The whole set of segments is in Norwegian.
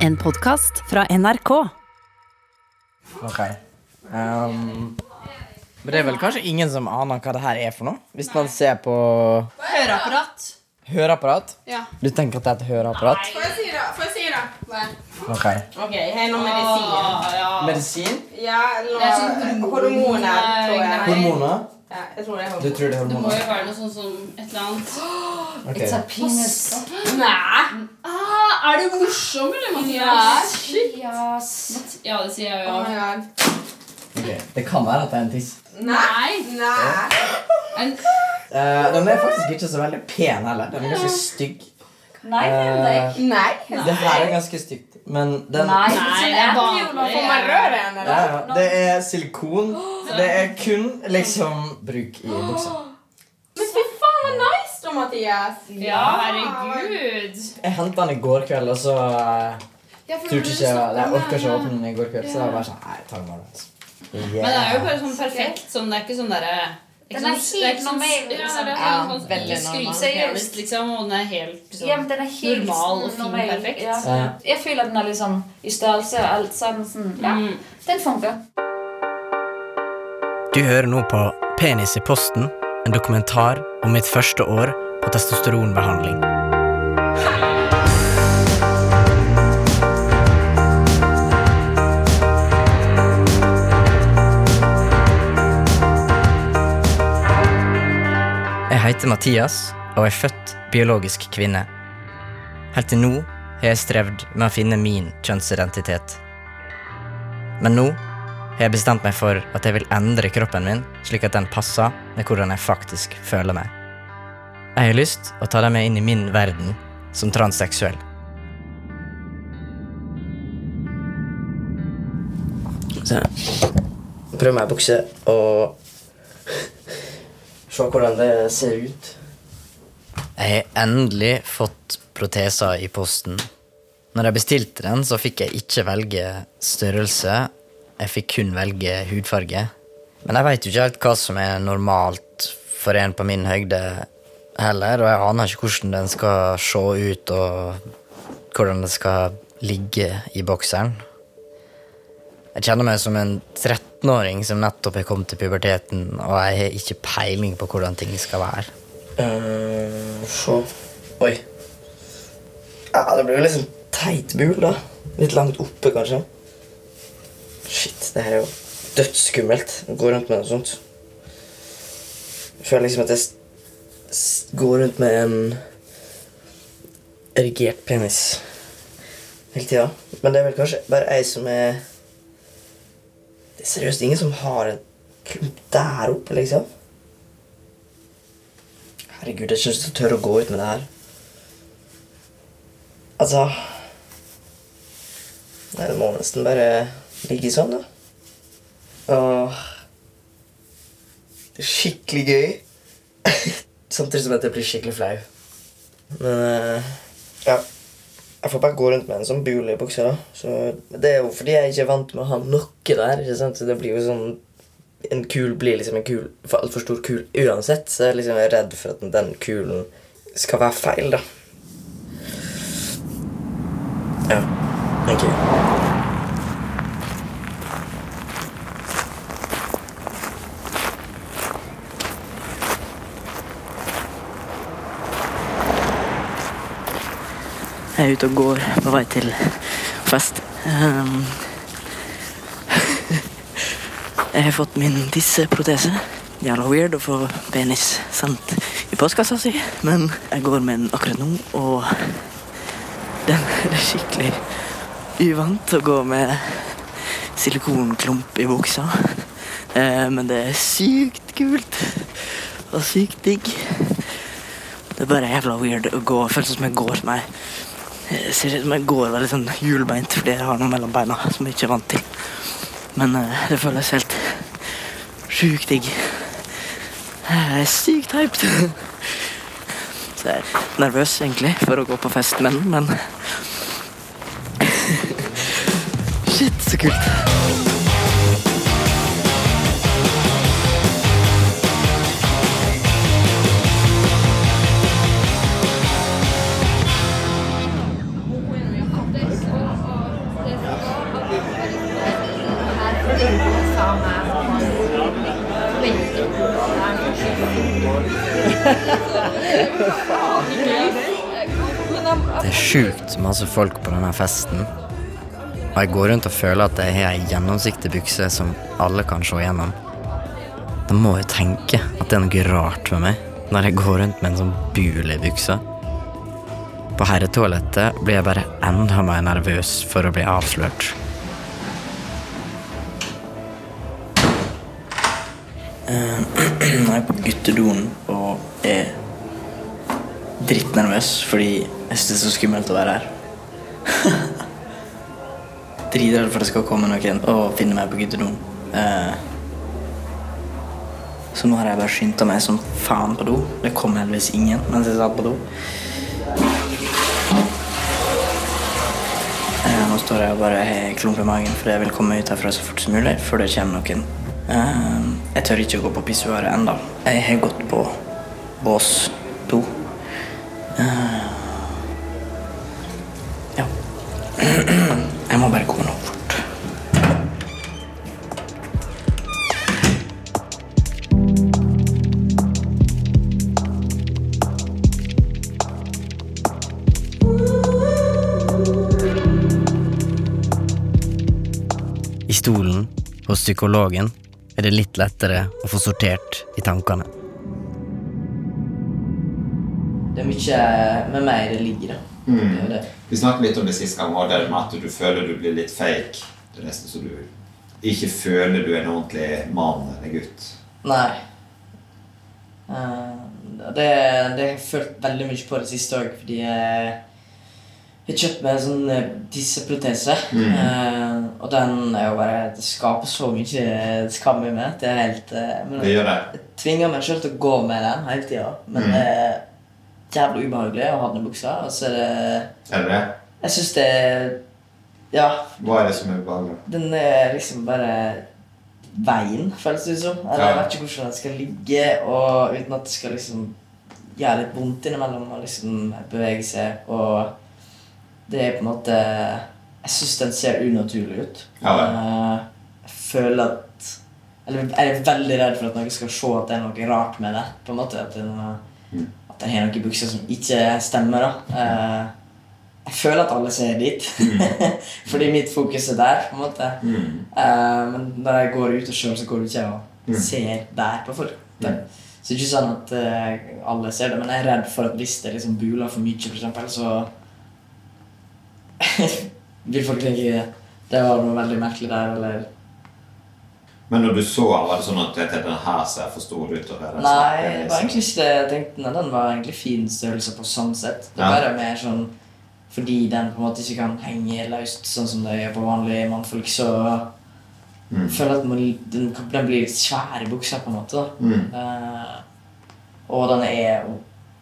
En podkast fra NRK. Ok. Um, men det er vel kanskje ingen som aner hva det her er for noe? Hvis man ser på Høreapparat. høreapparat. Ja. Du tenker at det er et høreapparat? Får jeg si det? Får jeg si det? Ok. Ok, jeg har noe medisin. Medisin? Ja, noe hormoner, tror jeg. Hormoner? Ja, jeg tror det er Du tror det er Det må jo være noe sånt som et eller annet. Ok. Nei! Ah, er du morsom, eller, Mathias? Ja, det sier jeg jo. Oh my god. Ok. Det kan være at det er en tiss. Nei! Nei! En, Eh, den er faktisk ikke så veldig pen heller. Den er ganske stygg. Nei, det er det ikke. Nei! Det her er ganske stygt, men den Nei, Nei, det er er vanlig. Får man røre henne, ja, da? ja. Det er silikon. Det er kun liksom bruk i buksa. Men fy faen, så nice da, Mathias. ja, herregud. Jeg henta den i går kveld, og så uh, turte ikke jeg orka ikke å åpne den i går kveld, så jeg var bare sånn Nei, jeg tar den bare. morgen. Altså. Men det er jo bare sånn perfekt. Sånn, det er ikke sånn derre ikke Den er sånn- helt sånn- normal, liksom. det Ja, sånn, veldig normal. skrytepenis, liksom. Og den er helt liksom, Ja, den er helt normal og fin normal. perfekt. Ja. Ja. Jeg føler at den er liksom i størrelse og alt sammen sånn Ja, Mm. den funker. Du hører nå på Penis i posten, en dokumentar om mitt første år på testosteronbehandling. Jeg heter Mathias og er født biologisk kvinne. Helt til nå har jeg strevd med å finne min kjønnsidentitet. Men nå har jeg bestemt meg for at jeg vil endre kroppen min slik at den passer med hvordan jeg faktisk føler meg. Jeg har lyst å ta deg med inn i min verden som transseksuell. Så Prøv meg bukse og se hvordan det ser ut. Jeg har endelig fått proteser i posten. Når jeg bestilte den, så fikk jeg ikke velge størrelse. Jeg fikk kun velge hudfarge. Men jeg veit jo ikke helt hva som er normalt for en på min høgde heller, og jeg aner ikke hvordan den skal se ut, og hvordan den skal ligge i bokseren. Jeg kjenner meg som en 13-åring som nettopp er kommet til puberteten, og jeg har ikke peiling på hvordan ting skal være. Uh, så Oi. Ja, det blir jo liksom sånn teit bul, da. Litt langt oppe, kanskje. Shit, det her er jo dødsskummelt å gå rundt med noe sånt. Jeg føler liksom at jeg går rundt med en erigert penis hele tida. Men det er vel kanskje bare jeg som er Det er seriøst ingen som har en klump der oppe, liksom. Herregud, jeg syns ikke tør å gå ut med det her. Altså Nei, det må nesten bare ligge sånn, da. Åh. Det er skikkelig gøy. Samtidig som at jeg blir skikkelig flau. Men eh, ja. Jeg får bare gå rundt med en sånn bule i buksa. da. Så Det er jo fordi jeg ikke er vant med å ha noe der. ikke sant? Så det blir jo sånn En kul blir liksom en kul for altfor stor kul uansett. Så jeg liksom er redd for at den kulen skal være feil, da. Ja. Ok. Jeg er ute og går på vei til fest. Um, jeg har fått min tisseprotese. Jævla weird å få penis sendt i postkassa si, men jeg går med den akkurat nå, og den er skikkelig uvant å gå med silikonklump i buksa. Eh, men det er sykt kult og sykt digg. Det er bare jævla weird å gå. Føles som jeg går med jeg ser ut som jeg går veldig sånn hjulbeint fordi jeg har noe mellom beina som jeg ikke er vant til. Men uh, det føles helt sjukt digg. Jeg er sykt hyped. Så jeg er nervøs egentlig for å gå på fest med den, men Shit, så kult. Det er sjukt masse folk på denne festen. Og jeg går rundt og føler at jeg har ei gjennomsiktig bukse som alle kan se gjennom. Da må jeg tenke at det er noe rart med meg når jeg går rundt med en sånn bul i buksa. På herretoalettet blir jeg bare enda mer nervøs for å bli avslørt. Jeg er på guttedoen og er drittnervøs fordi jeg syns det er så skummelt å være her. Dritredd for det skal komme noen og finne meg på guttedoen. Eh, så nå har jeg bare skynda meg som faen på do. Det kom heldigvis ingen mens jeg satt på do. Eh, nå står jeg og bare har klump i magen, for jeg vil komme ut herfra så fort som mulig før det kommer noen. Jeg tør ikke å gå på pissoaret ennå. Jeg har gått på bås to. Eh, ja. Jeg må bare komme nå fort. I stolen hos psykologen er det litt lettere å få sortert i tankene. Det er mye med meg det ligger, da. Det er det. Vi snakket litt om det sist gang, det med at du føler du blir litt fake. Det er nesten så du ikke føler du er en ordentlig mann eller gutt. Nei. Uh, det, det har jeg følt veldig mye på det siste òg, fordi jeg har kjøpte meg sånn tisseprotese. Mm. Uh, og den er jo bare Det skaper så mye skam i meg. Det er helt uh, men Det gjør det. Jeg tvinger meg sjøl til å gå med den hele tida. Men det er jævlig ubehagelig å ha den i buksa. Og så er det Er det det? Jeg syns det Ja, Hva er det som er ubehagelig? den er liksom bare veien, føles det som. Eller Jeg vet ikke hvordan den skal ligge, og uten at det skal liksom gjøre litt vondt innimellom og liksom bevege seg. Og det er på en måte Jeg syns den ser unaturlig ut. Ja. Eh, jeg føler at Eller jeg er veldig redd for at noen skal se at det er noe rart med det. På en måte At, er Mm. at jeg har noen bukser som ikke stemmer. da Eh, Jeg føler at alle ser dit. Fordi mitt fokus er der. på en måte Mm. Eh, men når jeg går ut og sjøl, så går det ikke og Mm. ser der på folk. Mm. Så det er ikke sånn at alle ser det, men jeg er redd for at hvis det liksom buler for mye, for eksempel, så vil folk tenke det var noe veldig merkelig der, eller Men når du så den, var det sånn at den her ser for stor ut? Nei, det var egentlig ikke det jeg tenkte. Nei, Den var egentlig fin størrelse på sånn sett. Det er Ja. bare mer sånn fordi den på en måte ikke kan henge løst sånn som det gjør på vanlige mannfolk, så Mm. jeg føler at man, den, den blir litt svær i buksa, på en måte. Mm. Uh, og den er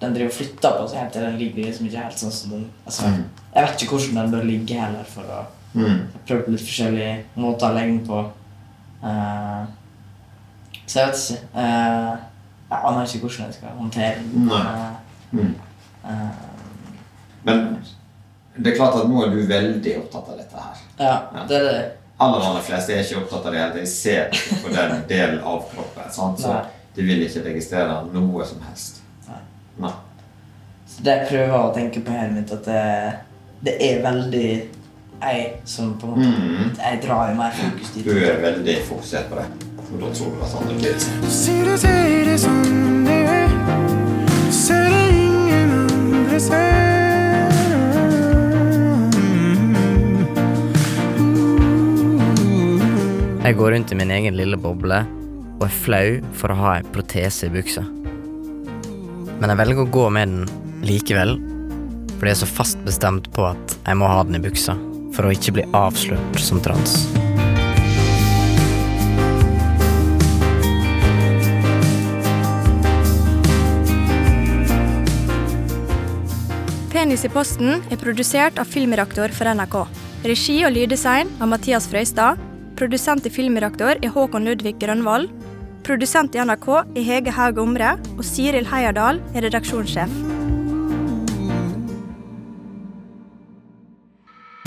Den driver og flytter på seg helt til den ligger liksom ikke helt sånn som den altså, Mm. Jeg vet ikke hvordan den bør ligge heller, for å Mm. prøve på litt forskjellige måter å legge den på. Uh, så jeg vet ikke. uh, jeg aner ikke hvordan jeg skal håndtere den. Eh, Mm. uh, Men det er klart at nå er du veldig opptatt av dette her. ja, Ja. det er det. Aller aller fleste er ikke opptatt av det. De ser på den delen av kroppen. Sant? Så de vil ikke registrere noe som helst. Nei. Nei. Så det jeg prøver å tenke på her mitt, at det, det er veldig jeg som på en måte Mm. Jeg drar mer fokus dit. Du er veldig fokusert på det. Og da tror du at andre blir det du sier det som det er, så er det ingen andre ser. Jeg går rundt i min egen lille boble og er flau for å ha en protese i buksa. Men jeg velger å gå med den likevel, fordi jeg så fast bestemt på at jeg må ha den i buksa for å ikke bli avslørt som trans. Penis i posten er produsert av Filmreaktor for NRK. Regi og lyddesign av Mathias Frøystad. Produsent i Filmreaktor er Håkon Ludvig Grønvoll. Produsent i NRK er Hege Haug Omre, og Siril Heierdal er redaksjonssjef.